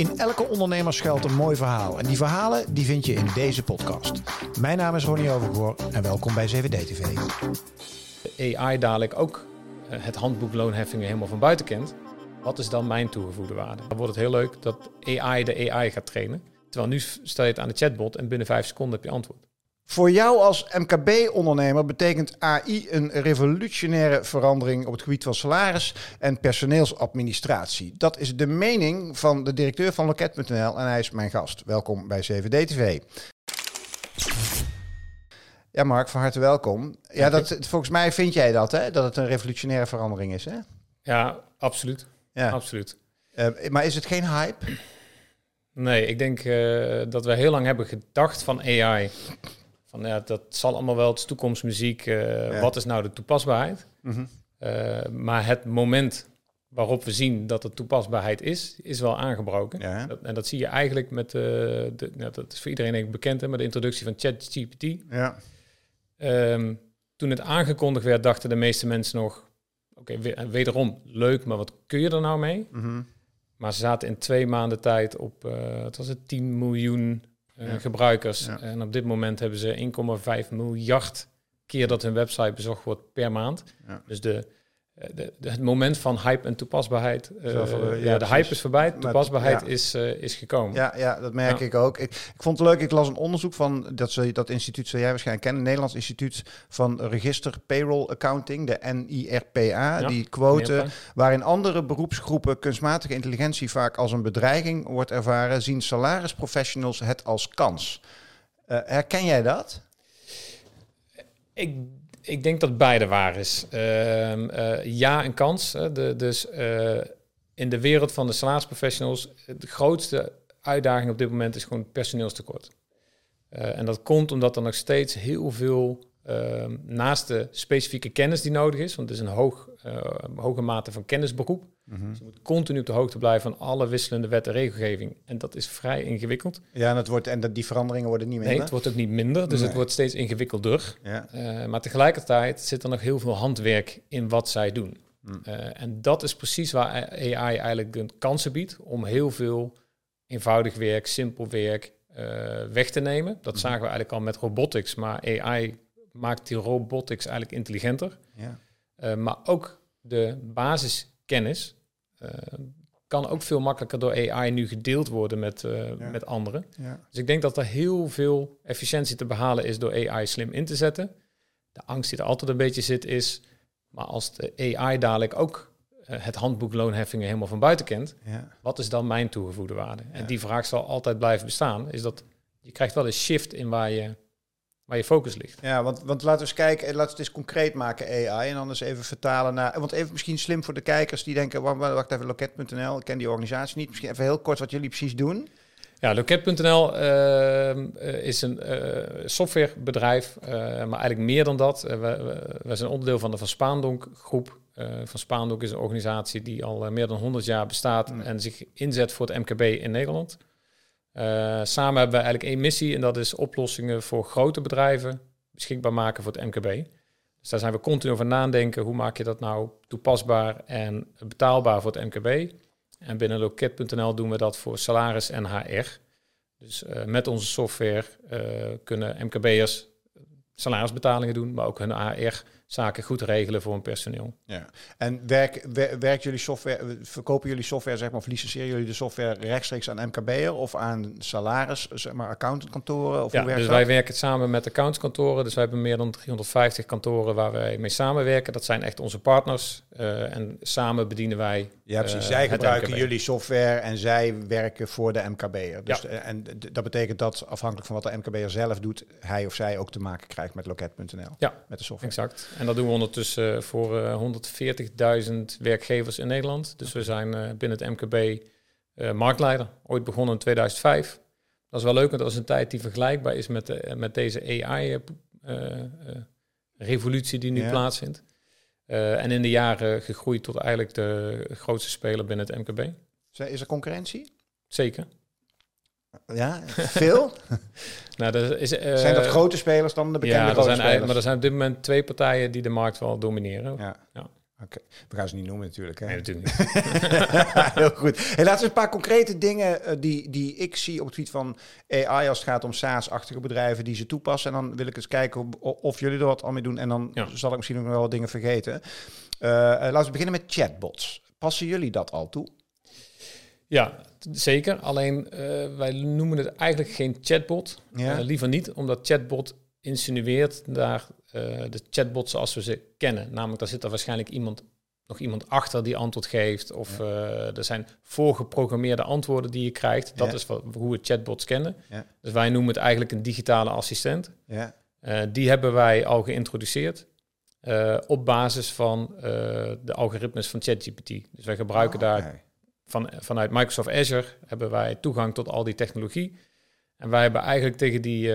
In elke ondernemer schuilt een mooi verhaal. En die verhalen die vind je in deze podcast. Mijn naam is Ronnie Overgoor en welkom bij 7D TV. AI dadelijk ook eh, het handboek loonheffingen helemaal van buiten kent. Wat is dan mijn toegevoegde waarde? Dan wordt het heel leuk dat AI de AI gaat trainen. Terwijl nu stel je het aan de chatbot en binnen vijf seconden heb je antwoord. Voor jou als MKB-ondernemer betekent AI een revolutionaire verandering op het gebied van salaris en personeelsadministratie. Dat is de mening van de directeur van Loket.nl en hij is mijn gast. Welkom bij 7D TV. Ja, Mark, van harte welkom. Ja, dat, volgens mij vind jij dat, hè? Dat het een revolutionaire verandering is, hè? Ja, absoluut. Ja. absoluut. Uh, maar is het geen hype? Nee, ik denk uh, dat we heel lang hebben gedacht van AI van ja, dat zal allemaal wel, het is toekomstmuziek. Uh, Wat is nou de toepasbaarheid? Mm maar het moment waarop we zien dat het toepasbaarheid is, is wel aangebroken. Ja. Dat, en dat zie je eigenlijk met, uh, de, nou, dat is voor iedereen denk bekend, hè, met de introductie van ChatGPT. Ja. Um, toen het aangekondigd werd, dachten de meeste mensen nog, oké, okay, wederom leuk, maar wat kun je er nou mee? Mm -hmm. Maar ze zaten in twee maanden tijd op, uh, het was het 10 miljoen uh, gebruikers. En op dit moment hebben ze 1,5 miljard keer dat hun website bezocht wordt per maand. Dus de, eh, de, de, het moment van hype en toepasbaarheid. Uh, ja, ja, de hype is voorbij, toepasbaarheid is, uh, is gekomen. Ja, ja dat merk ik ook. Ik, ik vond het leuk, ik las een onderzoek van dat, ze, dat instituut, zou jij waarschijnlijk kennen, Nederlands Instituut van Register Payroll Accounting, de NIRPA, die quote, waarin andere beroepsgroepen kunstmatige intelligentie vaak als een bedreiging wordt ervaren, zien salarisprofessionals het als kans. herken jij dat? Ik ik denk dat beide waar is. Uh, uh, ja, een kans. De, dus uh, in de wereld van de salarisprofessionals, de grootste uitdaging op dit moment is gewoon personeelstekort. Uh, en dat komt omdat er nog steeds heel veel, ehm, naast de specifieke kennis die nodig is, want het is een hoog, hoge mate van kennisberoep, Dus je moet continu op de hoogte blijven van alle wisselende wet en regelgeving. En dat is vrij ingewikkeld. Ja, en, het wordt, en dat die veranderingen worden niet minder? Nee, het wordt ook niet minder. Dus het wordt steeds ingewikkelder. Ja. Uh, maar tegelijkertijd zit er nog heel veel handwerk in wat zij doen. Mm. Uh, en dat is precies waar AI eigenlijk de kansen biedt om heel veel eenvoudig werk, simpel werk uh, weg te nemen. Dat mm. zagen we eigenlijk al met robotics, maar AI maakt die robotics eigenlijk intelligenter. Ja. maar ook de basiskennis kan ook veel makkelijker door AI nu gedeeld worden met, uh, met anderen. Ja. Dus ik denk dat er heel veel efficiëntie te behalen is door AI slim in te zetten. De angst die er altijd een beetje zit is, maar als de AI dadelijk ook uh, het handboek loonheffingen helemaal van buiten kent, ja. wat is dan mijn toegevoegde waarde? En die vraag zal altijd blijven bestaan. Is dat je krijgt wel een shift in waar je waar je focus ligt. Ja, want, want laten we eens kijken, laten we het eens concreet maken, AI. En anders even vertalen naar. Want even misschien slim voor de kijkers die denken: wacht, even, loket.nl, ik ken die organisatie niet. Misschien even heel kort wat jullie precies doen. Ja, Loket.nl uh, is een uh, softwarebedrijf, uh, maar eigenlijk meer dan dat. We, we, we, zijn onderdeel van de Van Spaandonk groep. van Spaandonk is een organisatie die al meer dan 100 jaar bestaat mm. en zich inzet voor het MKB in Nederland. Uh, samen hebben we eigenlijk één missie en dat is oplossingen voor grote bedrijven beschikbaar maken voor het MKB. Dus daar zijn we continu over nadenken. Hoe maak je dat nou toepasbaar en betaalbaar voor het MKB? En binnen loket.nl doen we dat voor salaris en HR. Dus uh, met onze software uh, kunnen MKB'ers salarisbetalingen doen, maar ook hun HR zaken goed regelen voor hun personeel. Ja. En werk, werkt jullie software, verkopen jullie software, zeg maar, of licenseren jullie de software rechtstreeks aan MKB'er of aan salaris, zeg maar, accountantkantoren? Of ja, dus wij werken samen met accountskantoren. Dus wij hebben meer dan 350 kantoren waar wij mee samenwerken. Dat zijn echt onze partners. Uh, en samen bedienen wij. Ja, precies. Uh, zij gebruiken jullie software en zij werken voor de MKB'er. Dus ja. Eh, en dat betekent dat afhankelijk van wat de MKB'er zelf doet, hij of zij ook te maken krijgt met loket.nl. Ja, met de software. Exact. En dat doen we ondertussen voor uh, 140.000 werkgevers in Nederland. Dus we zijn uh, binnen het MKB uh, marktleider. Ooit begonnen in 2005. Dat is wel leuk, want dat is een tijd die vergelijkbaar is met, de, met deze AI-revolutie die nu ja. plaatsvindt. en in de jaren gegroeid tot eigenlijk de grootste speler binnen het MKB. Is er concurrentie? Zeker. Ja, veel? nou, dat is, uh, zijn dat grote spelers dan de bekende ja, grote zijn spelers? Maar er zijn op dit moment twee partijen die de markt wel domineren. Ja. ja. Oké, we gaan ze niet noemen natuurlijk. Hè? Nee, natuurlijk niet. Heel goed. Hey, laten we een paar concrete dingen uh, die, die ik zie op het gebied van AI als het gaat om SaaS-achtige bedrijven die ze toepassen. En dan wil ik eens kijken of, of jullie er wat aan mee doen. En dan zal ik misschien nog wel wat dingen vergeten. Uh, laten we beginnen met chatbots. Passen jullie dat al toe? Ja, zeker. Alleen wij noemen het eigenlijk geen chatbot. liever niet, omdat chatbot insinueert naar uh, de chatbots zoals we ze kennen. Namelijk, daar zit er waarschijnlijk iemand, nog iemand achter die antwoord geeft. Of ja. er zijn voorgeprogrammeerde antwoorden die je krijgt. Dat is wat, hoe we chatbots kennen. Ja. Dus wij noemen het eigenlijk een digitale assistent. Ja. Die hebben wij al geïntroduceerd. op basis van de algoritmes van ChatGPT. Dus wij gebruiken oh, daar van, vanuit Microsoft Azure hebben wij toegang tot al die technologie. En wij hebben eigenlijk tegen die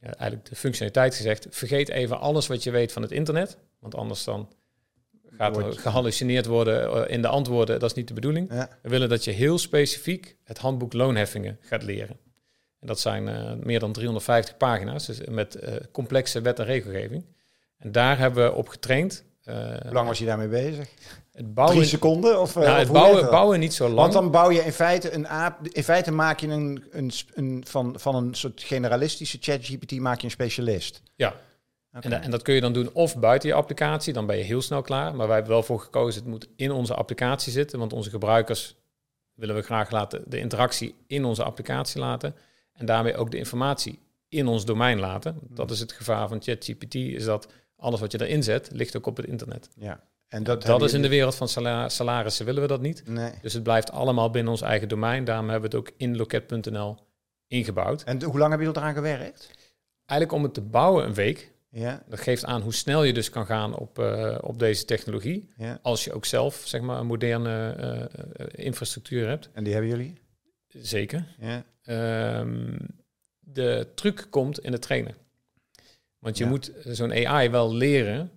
eigenlijk de functionaliteit gezegd, vergeet even alles wat je weet van het internet, want anders dan gaat er gehallucineerd worden eh, in de antwoorden. Dat is niet de bedoeling. We willen dat je heel specifiek het handboek loonheffingen gaat leren. En dat zijn uh, meer dan 350 pagina's dus met uh, complexe wet en regelgeving. En daar hebben we op getraind. Hoe lang was je daarmee bezig? Het bouwen, Drie seconden? Of, nou, het bouwen, bouwen niet zo lang. Want dan bouw je in feite een aap. In feite maak je een, een, een van, van een soort generalistische ChatGPT maak je een specialist. Ja. En, en, dat kun je dan doen of buiten je applicatie, dan ben je heel snel klaar. Maar wij hebben wel voor gekozen, het moet in onze applicatie zitten. Want onze gebruikers willen we graag laten de interactie in onze applicatie laten. En daarmee ook de informatie in ons domein laten. Dat is het gevaar van ChatGPT, is dat alles wat je erin zet, ligt ook op het internet. Ja. En dat, dat is in de wereld van salarissen willen we dat niet. Nee. Dus het blijft allemaal binnen ons eigen domein. Daarom hebben we het ook in loket.nl ingebouwd. En hoe lang hebben jullie eraan gewerkt? Eigenlijk om het te bouwen een week. Ja. Dat geeft aan hoe snel je dus kan gaan op, uh, op deze technologie. Ja. Als je ook zelf zeg maar, een moderne uh, infrastructuur hebt. En die hebben jullie? Zeker. Ja. Um, de truc komt in het trainen. Want je moet zo'n AI wel leren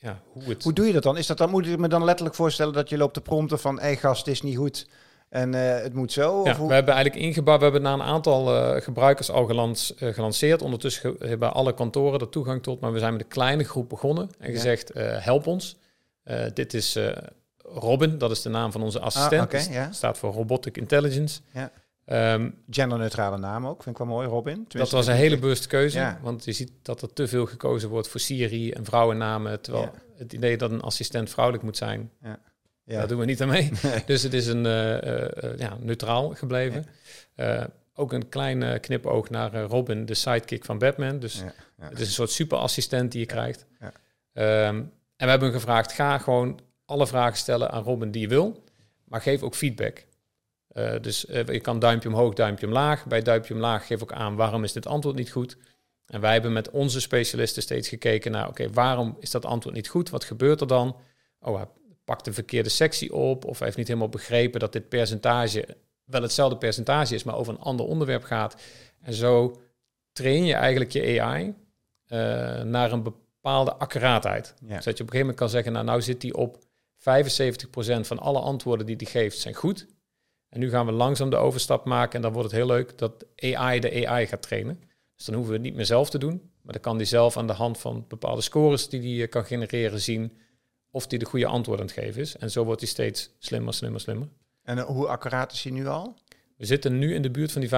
ja, hoe, het... hoe doe je dat dan? Is dat dan? Moet ik me dan letterlijk voorstellen dat je loopt te prompten van, hé hey, gast, is niet goed en uh, het moet zo? Ja, we hebben eigenlijk ingebouwd, we hebben na een aantal uh, gebruikers al gelans, uh, gelanceerd. Ondertussen hebben alle kantoren er toegang tot, maar we zijn met een kleine groep begonnen en ja. gezegd, help ons. dit is Robin, dat is de naam van onze ah, assistent. Ah, okay, ja. staat voor Robotic Intelligence. Ja. Um, Genderneutrale naam ook, vind ik wel mooi, Robin. Dat was een hele bewuste keuze, ja. want je ziet dat er te veel gekozen wordt voor Siri en vrouwennamen, terwijl ja. het idee dat een assistent vrouwelijk moet zijn, ja. Ja. daar doen we niet aan mee. Dus het is een uh, uh, ja, neutraal gebleven. Uh, ook een klein knipoog naar Robin, de sidekick van Batman. Dus het is een soort superassistent die je krijgt. Um, en we hebben hem gevraagd, ga gewoon alle vragen stellen aan Robin die je wil, maar geef ook feedback. Uh, dus uh, je kan duimpje omhoog, duimpje omlaag. Bij duimpje omlaag geef ook aan waarom is dit antwoord niet goed. En wij hebben met onze specialisten steeds gekeken naar, oké, waarom is dat antwoord niet goed? Wat gebeurt er dan? Oh, hij pakt de verkeerde sectie op of hij heeft niet helemaal begrepen dat dit percentage wel hetzelfde percentage is, maar over een ander onderwerp gaat. En zo train je eigenlijk je AI uh, naar een bepaalde accuraatheid. Ja. Dus je op een gegeven moment kan zeggen, nou, nou zit hij op 75% van alle antwoorden die hij geeft zijn goed. En nu gaan we langzaam de overstap maken en dan wordt het heel leuk dat AI de AI gaat trainen. Dus dan hoeven we het niet meer zelf te doen, maar dan kan die zelf aan de hand van bepaalde scores die hij kan genereren zien of die de goede antwoord aan het geven is. En zo wordt hij steeds slimmer, slimmer, slimmer. En uh, hoe accuraat is hij nu al? We zitten nu in de buurt van die 75%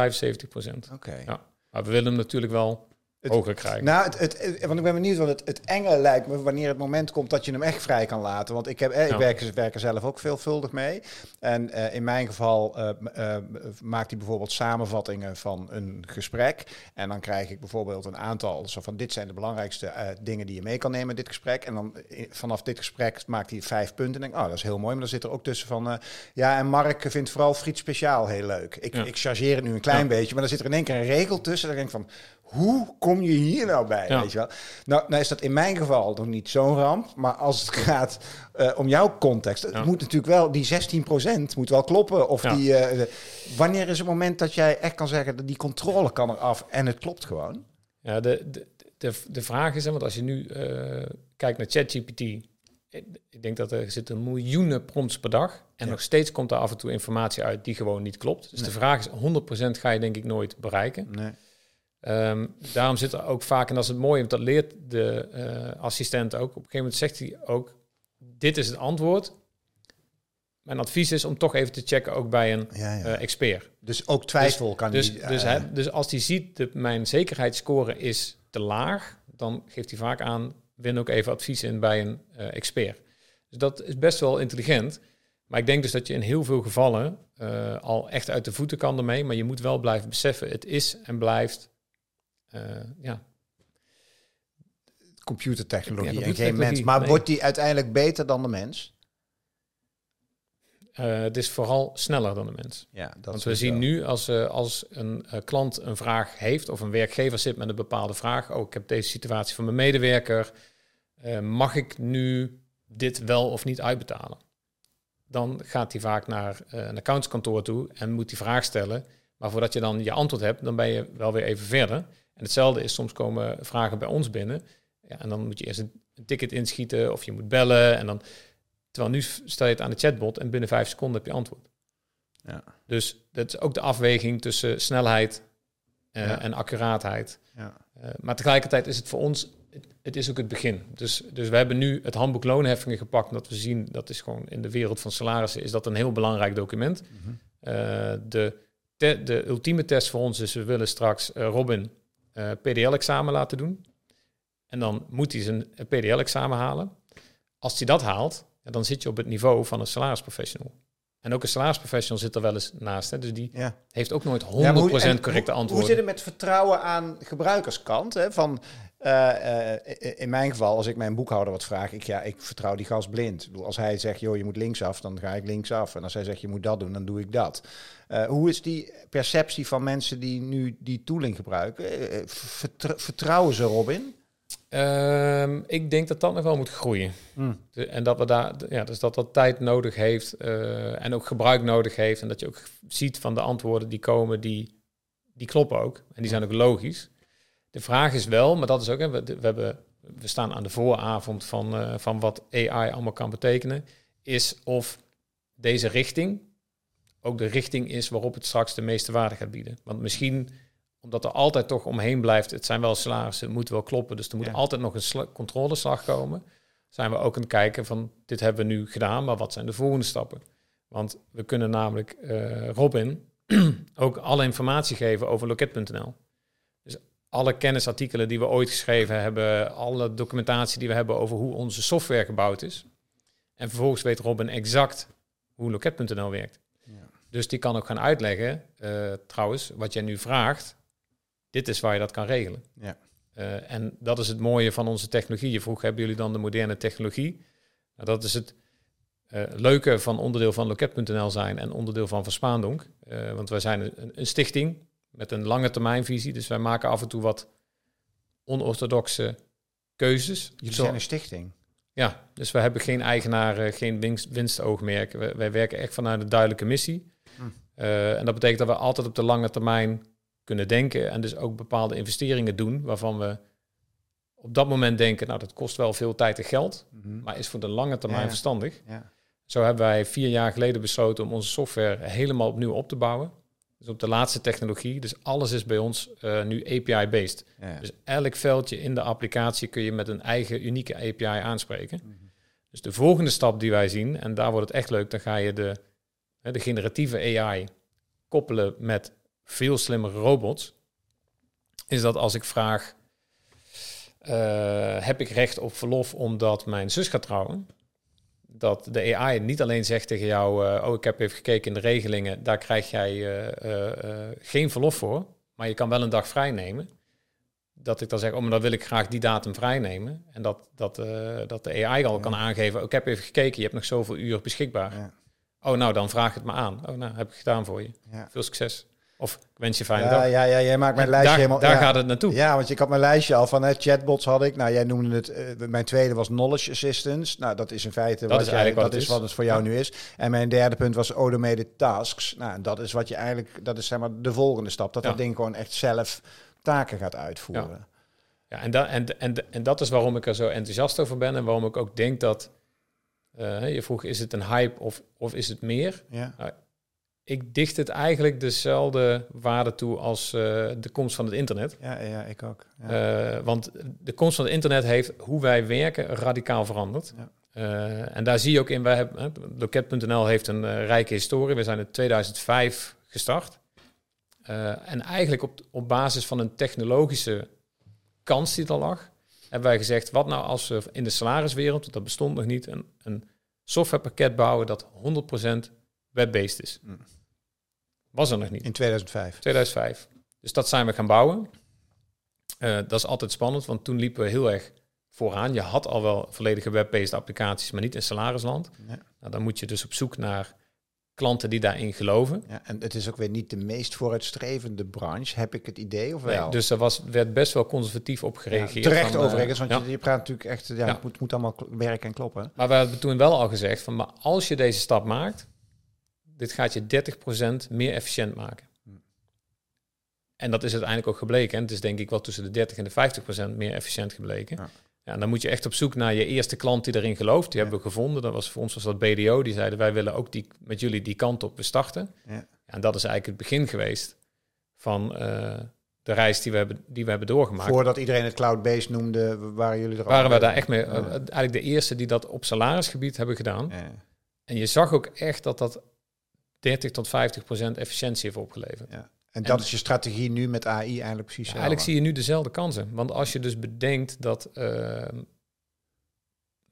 Oké. Ja. Maar we willen hem natuurlijk wel het, hoger krijgen. Nou, het, het, want ik ben benieuwd, want het, het enge lijkt me wanneer het moment komt dat je hem echt vrij kan laten. Want ik, heb, eh, ik werk, werk, er zelf ook veelvuldig mee. En uh, in mijn geval uh, uh, maakt hij bijvoorbeeld samenvattingen van een gesprek. En dan krijg ik bijvoorbeeld een aantal, zo van dit zijn de belangrijkste dingen die je mee kan nemen in dit gesprek. En dan vanaf dit gesprek maakt hij vijf punten. En denk, oh, dat is heel mooi. Maar dan zit er ook tussen van, ja, en Mark vindt vooral friet speciaal heel leuk. Ik, ja. ik chargeer het nu een klein beetje, maar dan zit er in één keer een regel tussen. Dan denk ik van, hoe kom je hier nou bij? Weet je wel? Nou, nou is dat in mijn geval nog niet zo'n ramp. Maar als het gaat uh, om jouw context, het moet natuurlijk wel, die 16% moet wel kloppen. Of die, uh, wanneer is het moment dat jij echt kan zeggen, dat die controle kan eraf en het klopt gewoon? Ja, de, de, de, de vraag is, want als je nu uh, kijkt naar ChatGPT, ik denk dat er zitten miljoenen prompts per dag. En nog steeds komt er af en toe informatie uit die gewoon niet klopt. Dus de vraag is, 100% ga je denk ik nooit bereiken. Nee. Ehm, daarom zit er ook vaak, en dat is het mooie, want dat leert de uh, assistent ook. Op een gegeven moment zegt hij ook, dit is het antwoord. Mijn advies is om toch even te checken, ook bij een eh, expert. Dus ook twijfel dus, kan dus, Dus, hè, dus als hij ziet dat mijn zekerheidsscore is te laag, dan geeft hij vaak aan, win ook even advies in bij een expert. Dus dat is best wel intelligent. Maar ik denk dus dat je in heel veel gevallen al echt uit de voeten kan ermee. Maar je moet wel blijven beseffen, het is en blijft uh, ja. Computertechnologie, en geen mens. Maar wordt die uiteindelijk beter dan de mens? Uh, het is vooral sneller dan de mens. Ja, dat Want we zien nu als, uh, als een klant een vraag heeft of een werkgever zit met een bepaalde vraag. Oh, ik heb deze situatie van mijn medewerker. mag ik nu dit wel of niet uitbetalen? Dan gaat hij vaak naar een accountskantoor toe en moet die vraag stellen. Maar voordat je dan je antwoord hebt, dan ben je wel weer even verder. Hetzelfde is, soms komen vragen bij ons binnen. Ja, en dan moet je eerst een, ticket inschieten of je moet bellen. En dan, terwijl nu stel je het aan de chatbot en binnen vijf seconden heb je antwoord. Ja. Dus dat is ook de afweging tussen snelheid uh, en accuraatheid. Ja. Uh, maar tegelijkertijd is het voor ons, het, is ook het begin. Dus, dus we hebben nu het handboek loonheffingen gepakt, omdat we zien, dat is gewoon in de wereld van salarissen, is dat een heel belangrijk document. Mm -hmm. uh, de, de ultieme test voor ons is, we willen straks Robin uh, eh, PDL-examen laten doen. En dan moet hij zijn PDL-examen halen. Als hij dat haalt, ja, dan zit je op het niveau van een salarisprofessional. En ook een salarisprofessional zit er wel eens naast. Hè? Dus die ja. heeft ook nooit 100% ja, correcte antwoorden. Hoe zit het met vertrouwen aan gebruikerskant? Hè? Van, uh, in mijn geval, als ik mijn boekhouder wat vraag, ik, ja, ik vertrouw die gast blind. als hij zegt, joh, je moet linksaf, dan ga ik linksaf. En als hij zegt, je moet dat doen, dan doe ik dat. Uh, hoe is die perceptie van mensen die nu die tooling gebruiken? vertrouwen ze Robin? Um, ik denk dat dat nog wel moet groeien. Hmm. en dat we daar, ja, dus dat dat tijd nodig heeft en ook gebruik nodig heeft. En dat je ook ziet van de antwoorden die komen, die, die kloppen ook. En die zijn ook logisch. De vraag is wel, maar dat is ook, hè, we, we, hebben, we staan aan de vooravond van, uh, van wat AI allemaal kan betekenen, is of deze richting ook de richting is waarop het straks de meeste waarde gaat bieden. Want misschien, omdat er altijd toch omheen blijft, het zijn wel salarissen, het moet wel kloppen, dus er moet altijd nog een controleslag komen, zijn we ook aan het kijken van, dit hebben we nu gedaan, maar wat zijn de volgende stappen? Want we kunnen namelijk uh, Robin ook alle informatie geven over loket.nl alle kennisartikelen die we ooit geschreven hebben, alle documentatie die we hebben over hoe onze software gebouwd is. En vervolgens weet Robin exact hoe Loket.nl werkt. Ja. Dus die kan ook gaan uitleggen, uh, trouwens, wat jij nu vraagt, dit is waar je dat kan regelen. Ja. Uh, en dat is het mooie van onze technologie. Je vroeg, hebben jullie dan de moderne technologie? Nou, dat is het uh, leuke van onderdeel van Loket.nl zijn en onderdeel van Verspaandonk. want wij zijn een, een stichting, met een lange termijnvisie. Dus wij maken af en toe wat onorthodoxe keuzes. Jullie zijn een stichting. Ja, dus we hebben geen eigenaar, geen winst, winstoogmerk. Wij, wij, werken echt vanuit een duidelijke missie. Hm. Uh, en dat betekent dat we altijd op de lange termijn kunnen denken en dus ook bepaalde investeringen doen waarvan we op dat moment denken, nou dat kost wel veel tijd en geld, mhm. maar is voor de lange termijn verstandig. Ja. Zo hebben wij vier jaar geleden besloten om onze software helemaal opnieuw op te bouwen. Dus op de laatste technologie. Dus alles is bij ons uh, nu API-based. Dus elk veldje in de applicatie kun je met een eigen unieke API aanspreken. Mhm. Dus de volgende stap die wij zien, en daar wordt het echt leuk, dan ga je de, de generatieve AI koppelen met veel slimmere robots. Is dat als ik vraag, uh, heb ik recht op verlof omdat mijn zus gaat trouwen? Dat de AI niet alleen zegt tegen jou, uh, oh ik heb even gekeken in de regelingen, daar krijg jij uh, geen verlof voor, maar je kan wel een dag vrij nemen. Dat ik dan zeg, oh maar dan wil ik graag die datum vrij nemen. En dat, dat, dat de AI al kan aangeven, oh, ik heb even gekeken, je hebt nog zoveel uur beschikbaar. Ja. Oh nou, dan vraag het me aan. Oh nou, heb ik gedaan voor je. Veel succes. Of wens je fijne ja, dag. Ja, ja, jij maakt mijn lijstje daar, helemaal... Daar gaat het naartoe. Ja, want ik had mijn lijstje al van hè, chatbots had ik. Nou, jij noemde het... Uh, mijn tweede was knowledge assistance. Nou, dat is in feite dat wat, is jij, wat, dat is. wat het voor jou nu is. En mijn derde punt was automated tasks. Nou, dat is wat je eigenlijk... Dat is zeg maar de volgende stap. Dat dat ding gewoon echt zelf taken gaat uitvoeren. Ja, en, da en, en, en dat is waarom ik er zo enthousiast over ben. En waarom ik ook denk dat... Uh, je vroeg, is het een hype of, of is het meer? Ja. Nou, ik dicht het eigenlijk dezelfde waarde toe als uh, de komst van het internet. Ja, ja ik ook. Ja. Uh, want de komst van het internet heeft hoe wij werken radicaal veranderd. Ja. Uh, en daar zie je ook in, wij hebben, Loket.nl heeft een rijke historie. We zijn in 2005 gestart. en eigenlijk op, op basis van een technologische kans die er lag, hebben wij gezegd, wat nou als we in de salariswereld, dat bestond nog niet, een, een softwarepakket bouwen dat 100% web-based is. Mm. Was er nog niet. In 2005. 2005. Dus dat zijn we gaan bouwen. Uh, dat is altijd spannend, want toen liepen we heel erg vooraan. Je had al wel volledige web-based applicaties, maar niet in salarisland. Nou, dan moet je dus op zoek naar klanten die daarin geloven. Ja, en het is ook weer niet de meest vooruitstrevende branche, heb ik het idee, of wel? dus er was, werd best wel conservatief op gereageerd. Ja, terecht van, overigens, want je, je, praat natuurlijk echt, ja, Het moet, moet allemaal werken en kloppen. Maar we hebben toen wel al gezegd, van, maar als je deze stap maakt, dit gaat je 30% meer efficiënt maken. En dat is uiteindelijk ook gebleken. En het is denk ik wel tussen de 30 en de 50% meer efficiënt gebleken. Ja. ja. en dan moet je echt op zoek naar je eerste klant die erin gelooft. Die hebben we gevonden. Dat was voor ons was dat BDO. Die zeiden wij willen ook die, met jullie die kant op starten. Ja. En dat is eigenlijk het begin geweest van uh, de reis die we hebben, die we hebben doorgemaakt. Voordat iedereen het cloud-based noemde, waren jullie er Waren we daar echt mee? Uh, eigenlijk de eerste die dat op salarisgebied hebben gedaan. En je zag ook echt dat dat 30 tot 50 procent efficiëntie heeft opgeleverd. Ja. En dat is je strategie nu met AI eigenlijk precies. Ja, eigenlijk zie je nu dezelfde kansen. Want als je dus bedenkt dat uh,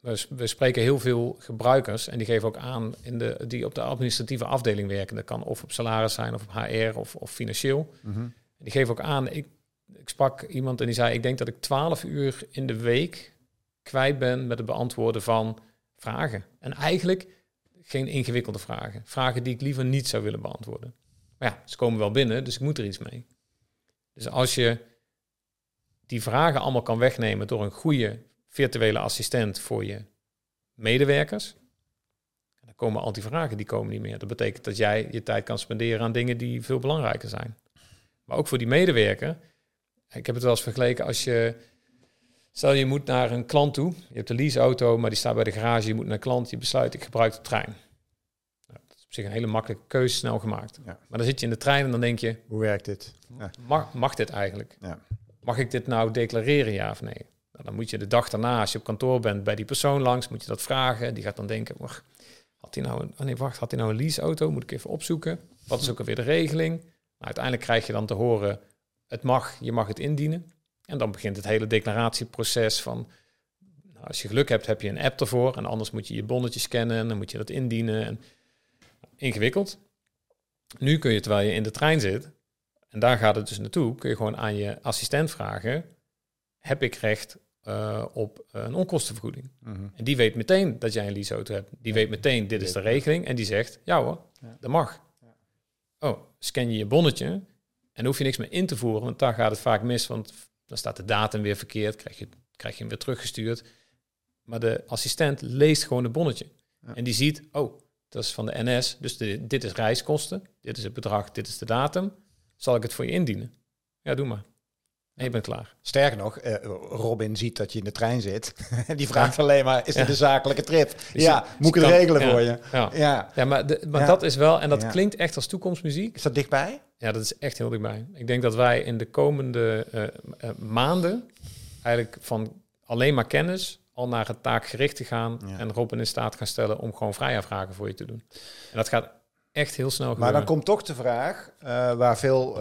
we, we, spreken heel veel gebruikers en die geven ook aan in de, die op de administratieve afdeling werken. Dat kan of op salaris zijn of op HR of, of financieel. Mm Die geven ook aan. Ik, ik sprak iemand en die zei: Ik denk dat ik 12 uur in de week kwijt ben met het beantwoorden van vragen. En eigenlijk geen ingewikkelde vragen. Vragen die ik liever niet zou willen beantwoorden. Maar ja, ze komen wel binnen, dus ik moet er iets mee. Dus als je die vragen allemaal kan wegnemen door een goede virtuele assistent voor je medewerkers, dan komen al die vragen die komen niet meer. Dat betekent dat jij je tijd kan spenderen aan dingen die veel belangrijker zijn. Maar ook voor die medewerker. Ik heb het wel eens vergeleken als je Stel je moet naar een klant toe. Je hebt een leaseauto, maar die staat bij de garage. Je moet naar een klant. Je besluit, ik gebruik de trein. Nou, dat is op zich een hele makkelijke keuze, snel gemaakt. Ja. Maar dan zit je in de trein en dan denk je... Hoe werkt dit? Ja. Mag, mag dit eigenlijk? Ja. Mag ik dit nou declareren, ja of nee? Nou, dan moet je de dag daarna, als je op kantoor bent, bij die persoon langs, moet je dat vragen. Die gaat dan denken, wacht, had hij nou een, oh nee, wacht, had hij nou een leaseauto? Moet ik even opzoeken. Wat is ook alweer de regeling? Nou, uiteindelijk krijg je dan te horen, het mag, je mag het indienen. En dan begint het hele declaratieproces van, nou, als je geluk hebt, heb je een app ervoor. En anders moet je je bonnetje scannen en dan moet je dat indienen. En, ingewikkeld. Nu kun je, terwijl je in de trein zit, en daar gaat het dus naartoe, kun je gewoon aan je assistent vragen, heb ik recht uh, op een onkostenvergoeding? Mhm. En die weet meteen dat jij een leaseauto hebt. Die weet meteen, dit is de regeling. En die zegt, ja hoor, dat mag. Oh, scan je je bonnetje en hoef je niks meer in te voeren, want daar gaat het vaak mis, want dan staat de datum weer verkeerd, krijg je, krijg je hem weer teruggestuurd. Maar de assistent leest gewoon het bonnetje. En die ziet, oh, dat is van de NS, dus dit is reiskosten, dit is het bedrag, dit is de datum. Zal ik het voor je indienen? Ja, doe maar. En je bent klaar. Sterker nog, uh, Robin ziet dat je in de trein zit. en die vraagt alleen maar, is dit een zakelijke trip? Dus ja, moet ik het regelen voor je? Ja, ja. ja maar, de, maar dat is wel, en dat klinkt echt als toekomstmuziek. Is dat dichtbij? Ja, dat is echt heel dichtbij. Ik denk dat wij in de komende uh, uh, maanden eigenlijk van alleen maar kennis al naar het taakgericht te gaan en Robin in staat gaan stellen om gewoon vrijafvragen voor je te doen. En dat gaat echt heel snel gebeuren. Maar dan komt toch de vraag, uh, waar, veel,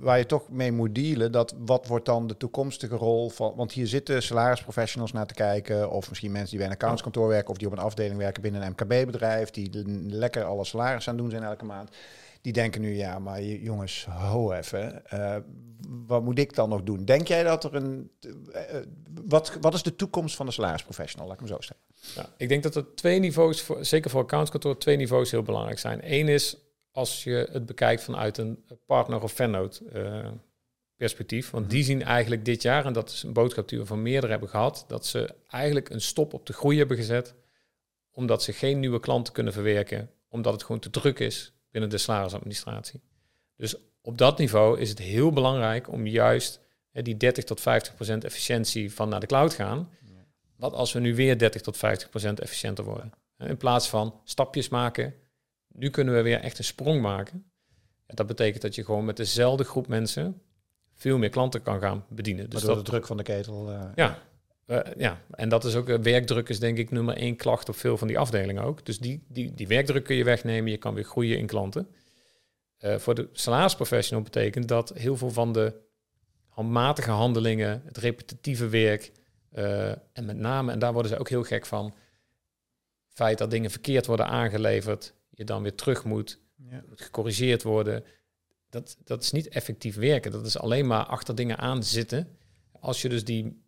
waar je toch mee moet dealen, dat wat wordt dan de toekomstige rol van, want hier zitten salarisprofessionals naar te kijken, of misschien mensen die bij een accountskantoor werken, of die op een afdeling werken binnen een MKB-bedrijf, die lekker alle salaris aan doen zijn elke maand die denken nu, ja, maar jongens, ho even. Uh, wat moet ik dan nog doen? Denk jij dat er een... Uh, wat, wat is de toekomst van de salarisprofessional? Laat ik hem zo stellen. Ja, ik denk dat er twee niveaus, voor, zeker voor accountskantoor, twee niveaus heel belangrijk zijn. Eén is als je het bekijkt vanuit een partner- of vennoot uh, perspectief. Want die mhm. zien eigenlijk dit jaar, en dat is een boodschap die we van meerdere hebben gehad, dat ze eigenlijk een stop op de groei hebben gezet, omdat ze geen nieuwe klanten kunnen verwerken, omdat het gewoon te druk is binnen de salarisadministratie. Dus op dat niveau is het heel belangrijk om juist hè, die 30 tot 50 procent efficiëntie van naar de cloud gaan. Wat als we nu weer 30 tot 50 procent efficiënter worden? In plaats van stapjes maken, Nu kunnen we weer echt een sprong maken. En dat betekent dat je gewoon met dezelfde groep mensen veel meer klanten kan gaan bedienen. Dus dat de druk van de ketel. Uh, ja, uh, ja, en dat is ook, uh, werkdruk is denk ik nummer één klacht op veel van die afdelingen ook. Dus die, die, die werkdruk kun je wegnemen, je kan weer groeien in klanten. voor de salarisprofessional betekent dat heel veel van de handmatige handelingen, het repetitieve werk, en met name, en daar worden ze ook heel gek van, feit dat dingen verkeerd worden aangeleverd, je dan weer terug moet, ja. moet gecorrigeerd worden. Dat, dat is niet effectief werken. Dat is alleen maar achter dingen aan zitten. Als je dus die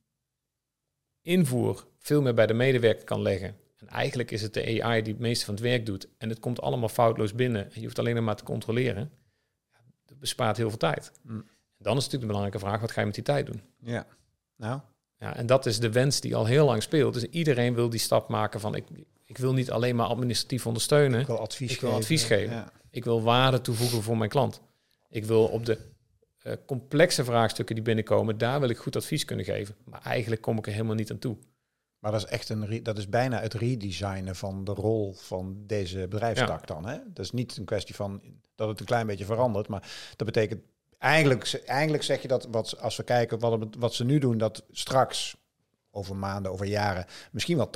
invoer veel meer bij de medewerker kan leggen. En eigenlijk is het de AI die het meeste van het werk doet. En het komt allemaal foutloos binnen. En je hoeft alleen maar te controleren. Dat bespaart heel veel tijd. Mm. Dan is natuurlijk de belangrijke vraag, wat ga je met die tijd doen? Ja, nou. Ja, en dat is de wens die al heel lang speelt. Dus iedereen wil die stap maken van ik, ik wil niet alleen maar administratief ondersteunen. Ik wil advies ik wil geven. Advies geven. Ik wil waarde toevoegen voor mijn klant. Ik wil op de uh, complexe vraagstukken die binnenkomen, daar wil ik goed advies kunnen geven. Maar eigenlijk kom ik er helemaal niet aan toe. Maar dat is echt een dat is bijna het redesignen van de rol van deze bedrijfstak dan. Hè? Dat is niet een kwestie van dat het een klein beetje verandert, maar dat betekent eigenlijk, eigenlijk zeg je dat wat, als we kijken wat, wat ze nu doen, dat straks over maanden, over jaren, misschien wel 80%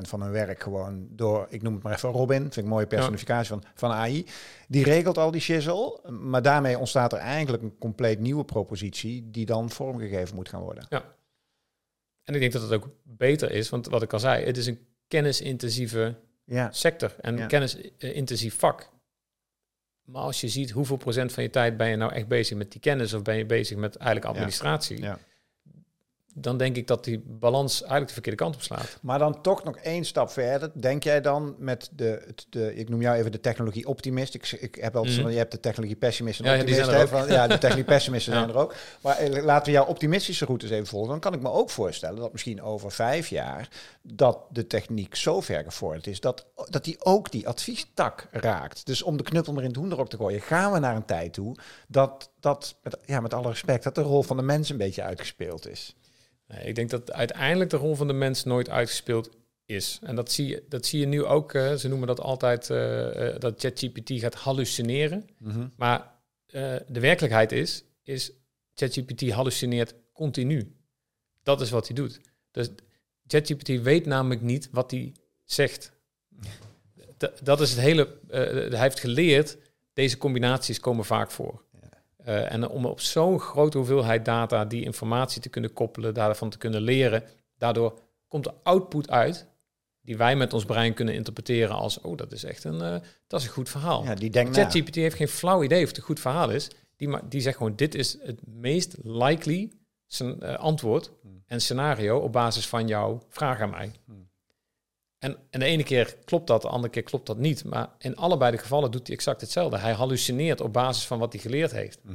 van hun werk gewoon door, ik noem het maar even Robin, vind ik een mooie personificatie van, van AI. Die regelt al die shizzle, maar daarmee ontstaat er eigenlijk een compleet nieuwe propositie die dan vormgegeven moet gaan worden. Ja. En ik denk dat het ook beter is, want wat ik al zei, het is een kennisintensieve ja. sector en ja. kennisintensief vak. Maar als je ziet hoeveel procent van je tijd ben je nou echt bezig met die kennis of ben je bezig met eigenlijk administratie. Ja dan denk ik dat die balans eigenlijk de verkeerde kant op slaat. Maar dan toch nog één stap verder. Denk jij dan met de, de ik noem jou even de technologie optimist. Ik, ik heb altijd mm. je hebt de technologie pessimist en ja, optimist. Ja, van, ja, de technologie pessimisten zijn er ook. Maar eh, laten we jouw optimistische routes even volgen. Dan kan ik me ook voorstellen dat misschien over vijf jaar dat de techniek zo ver gevorderd is dat, dat die ook die adviestak raakt. Dus om de knuppel maar in het hoenderok te gooien, gaan we naar een tijd toe dat, dat met, ja, met alle respect, dat de rol van de mens een beetje uitgespeeld is. Ik denk dat uiteindelijk de rol van de mens nooit uitgespeeld is. En dat zie je, dat zie je nu ook. Uh, ze noemen dat altijd uh, uh, dat ChatGPT gaat hallucineren. Mhm. Maar de werkelijkheid is, is ChatGPT hallucineert continu. Dat is wat hij doet. Dus ChatGPT weet namelijk niet wat hij zegt. dat is het hele. hij heeft geleerd. Deze combinaties komen vaak voor. Uh, en om op zo'n grote hoeveelheid data die informatie te kunnen koppelen, daarvan te kunnen leren, daardoor komt de output uit die wij met ons brein kunnen interpreteren als, oh, dat is echt een, uh, dat is een goed verhaal. Ja, die denkt ChatGPT heeft geen flauw idee of het een goed verhaal is. Die, die zegt gewoon, dit is het meest likely uh, antwoord hmm. en scenario op basis van jouw vraag aan mij. Hmm. En, en de ene keer klopt dat, de andere keer klopt dat niet. Maar in allebei de gevallen doet hij exact hetzelfde. Hij hallucineert op basis van wat hij geleerd heeft. Hm.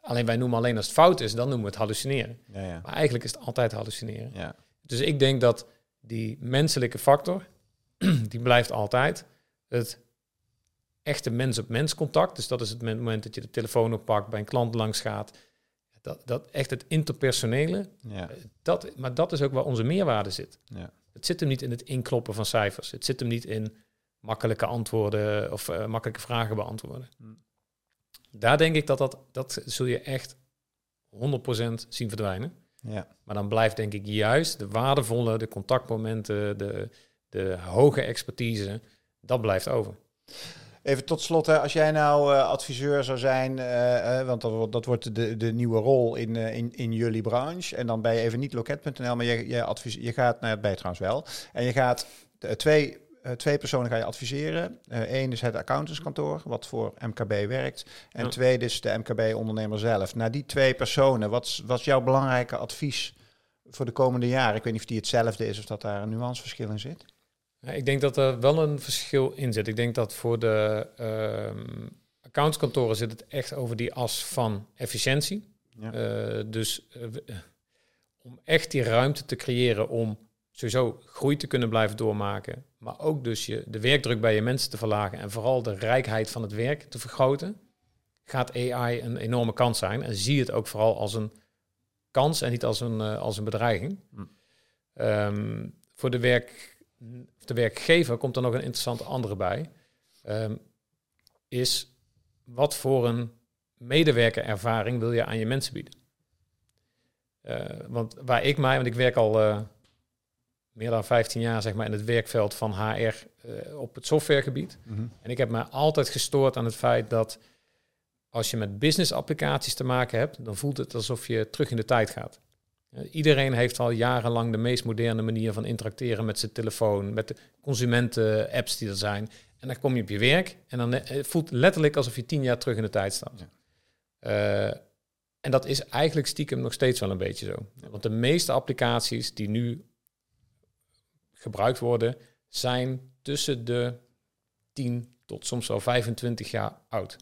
Alleen wij noemen alleen als het fout is, dan noemen we het hallucineren. Ja, ja. Maar eigenlijk is het altijd hallucineren. Ja. Dus ik denk dat die menselijke factor, die blijft altijd. Het echte mens-op-mens contact, dus dat is het moment dat je de telefoon oppakt, bij een klant langs gaat. Dat, dat echt het interpersonele, ja. dat, maar dat is ook waar onze meerwaarde zit. Het zit hem niet in het inkloppen van cijfers. Het zit hem niet in makkelijke antwoorden of uh, makkelijke vragen beantwoorden. Hmm. Daar denk ik dat dat, dat zul je echt 100% zien verdwijnen. Ja. Maar dan blijft denk ik juist de waardevolle, de contactmomenten, de, de hoge expertise, dat blijft over. Even tot slot, hè, als jij nou uh, adviseur zou zijn, uh, uh, want dat, dat wordt de, de nieuwe rol in, in, in jullie branche. En dan ben je even niet loket.nl, maar je, je, advies, je gaat, nou bij trouwens wel. En je gaat twee, twee personen ga je adviseren. Eén is het accountantskantoor, wat voor MKB werkt. En ja. tweede is de MKB-ondernemer zelf. Naar die twee personen, wat, is jouw belangrijke advies voor de komende jaren? Ik weet niet of die hetzelfde is of dat daar een nuanceverschil in zit. Ik denk dat er wel een verschil in zit. Ik denk dat voor de uh, accountskantoren zit het echt over die as van efficiëntie. Ja. Uh, dus uh, om echt die ruimte te creëren om sowieso groei te kunnen blijven doormaken, maar ook dus je, de werkdruk bij je mensen te verlagen en vooral de rijkheid van het werk te vergroten, gaat AI een enorme kans zijn. En zie het ook vooral als een kans en niet als een, als een bedreiging. Hm. Um, voor de werk de werkgever komt er nog een interessante andere bij. ehm, is wat voor een medewerkerervaring wil je aan je mensen bieden? Uh, want waar ik mij, want ik werk al uh, meer dan 15 jaar zeg maar, in het werkveld van HR uh, eh, op het softwaregebied. Mm -hmm. En ik heb mij altijd gestoord aan het feit dat als je met business applicaties te maken hebt, dan voelt het alsof je terug in de tijd gaat. Iedereen heeft al jarenlang de meest moderne manier van interacteren met zijn telefoon, met de consumenten-apps die er zijn. En dan kom je op je werk en dan het voelt letterlijk alsof je tien jaar terug in de tijd staat. Ja. En dat is eigenlijk stiekem nog steeds wel een beetje zo. Want de meeste applicaties die nu gebruikt worden, zijn tussen de 10 tot soms wel 25 jaar oud.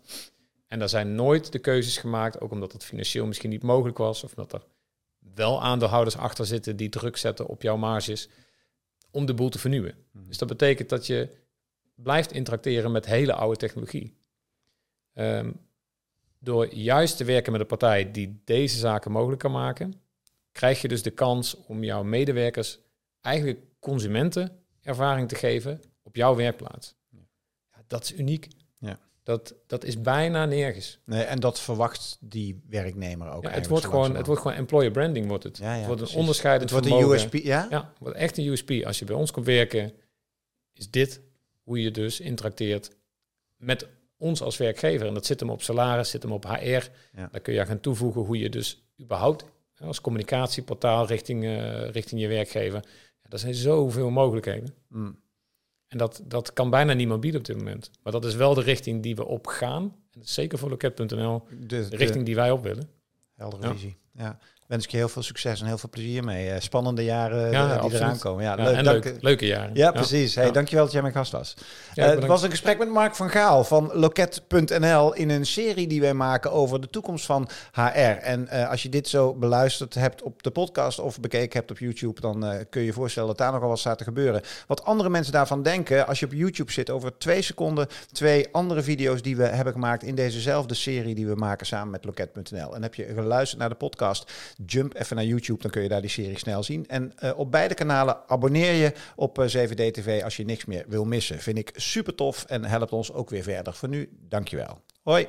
En daar zijn nooit de keuzes gemaakt, ook omdat het financieel misschien niet mogelijk was, of omdat er wel aandeelhouders achter zitten die druk zetten op jouw marges, om de boel te vernieuwen. Mhm. Dus dat betekent dat je blijft interacteren met hele oude technologie. Um, door juist te werken met een partij die deze zaken mogelijk kan maken, krijg je dus de kans om jouw medewerkers eigenlijk consumenten ervaring te geven op jouw werkplaats. Ja, dat is uniek. Dat, dat is bijna nergens. Nee, en dat verwacht die werknemer ook. Ja, het, wordt gewoon, het wordt gewoon employer branding, wordt het. Ja, ja, het wordt een onderscheidend Het wordt een USP, ja? Ja, het wordt echt een USP. Als je bij ons komt werken, is dit hoe je dus interacteert met ons als werkgever. En dat zit hem op salaris, zit hem op HR. Ja. Daar kun je gaan toevoegen hoe je dus überhaupt als communicatieportaal richting, uh, richting je werkgever. Ja, er zijn zoveel mogelijkheden. Mm. En dat, dat kan bijna niemand bieden op dit moment. Maar dat is wel de richting die we op gaan. En zeker voor loket.nl, de, de, richting die wij op willen. Heldere visie. Ja wens ik je heel veel succes en heel veel plezier mee. Uh, spannende jaren ja, die eraan komen. Ja, leuk, leuke, leuke jaren. Ja, precies. Hey, Dankjewel dat jij mijn gast was. Uh, het was een gesprek met Mark van Gaal van Loket.nl in een serie die wij maken over de toekomst van HR. En als je dit zo beluisterd hebt op de podcast of bekeken hebt op YouTube, dan kun je je voorstellen dat daar nogal wat staat te gebeuren. Wat andere mensen daarvan denken, als je op YouTube zit, over twee seconden twee andere video's die we hebben gemaakt in dezezelfde serie die we maken samen met Loket.nl. En heb je geluisterd naar de podcast, jump even naar YouTube, dan kun je daar die serie snel zien. En uh, op beide kanalen abonneer je op uh, 7D TV als je niks meer wil missen. Vind ik super tof en helpt ons ook weer verder. Voor nu, dankjewel. Hoi.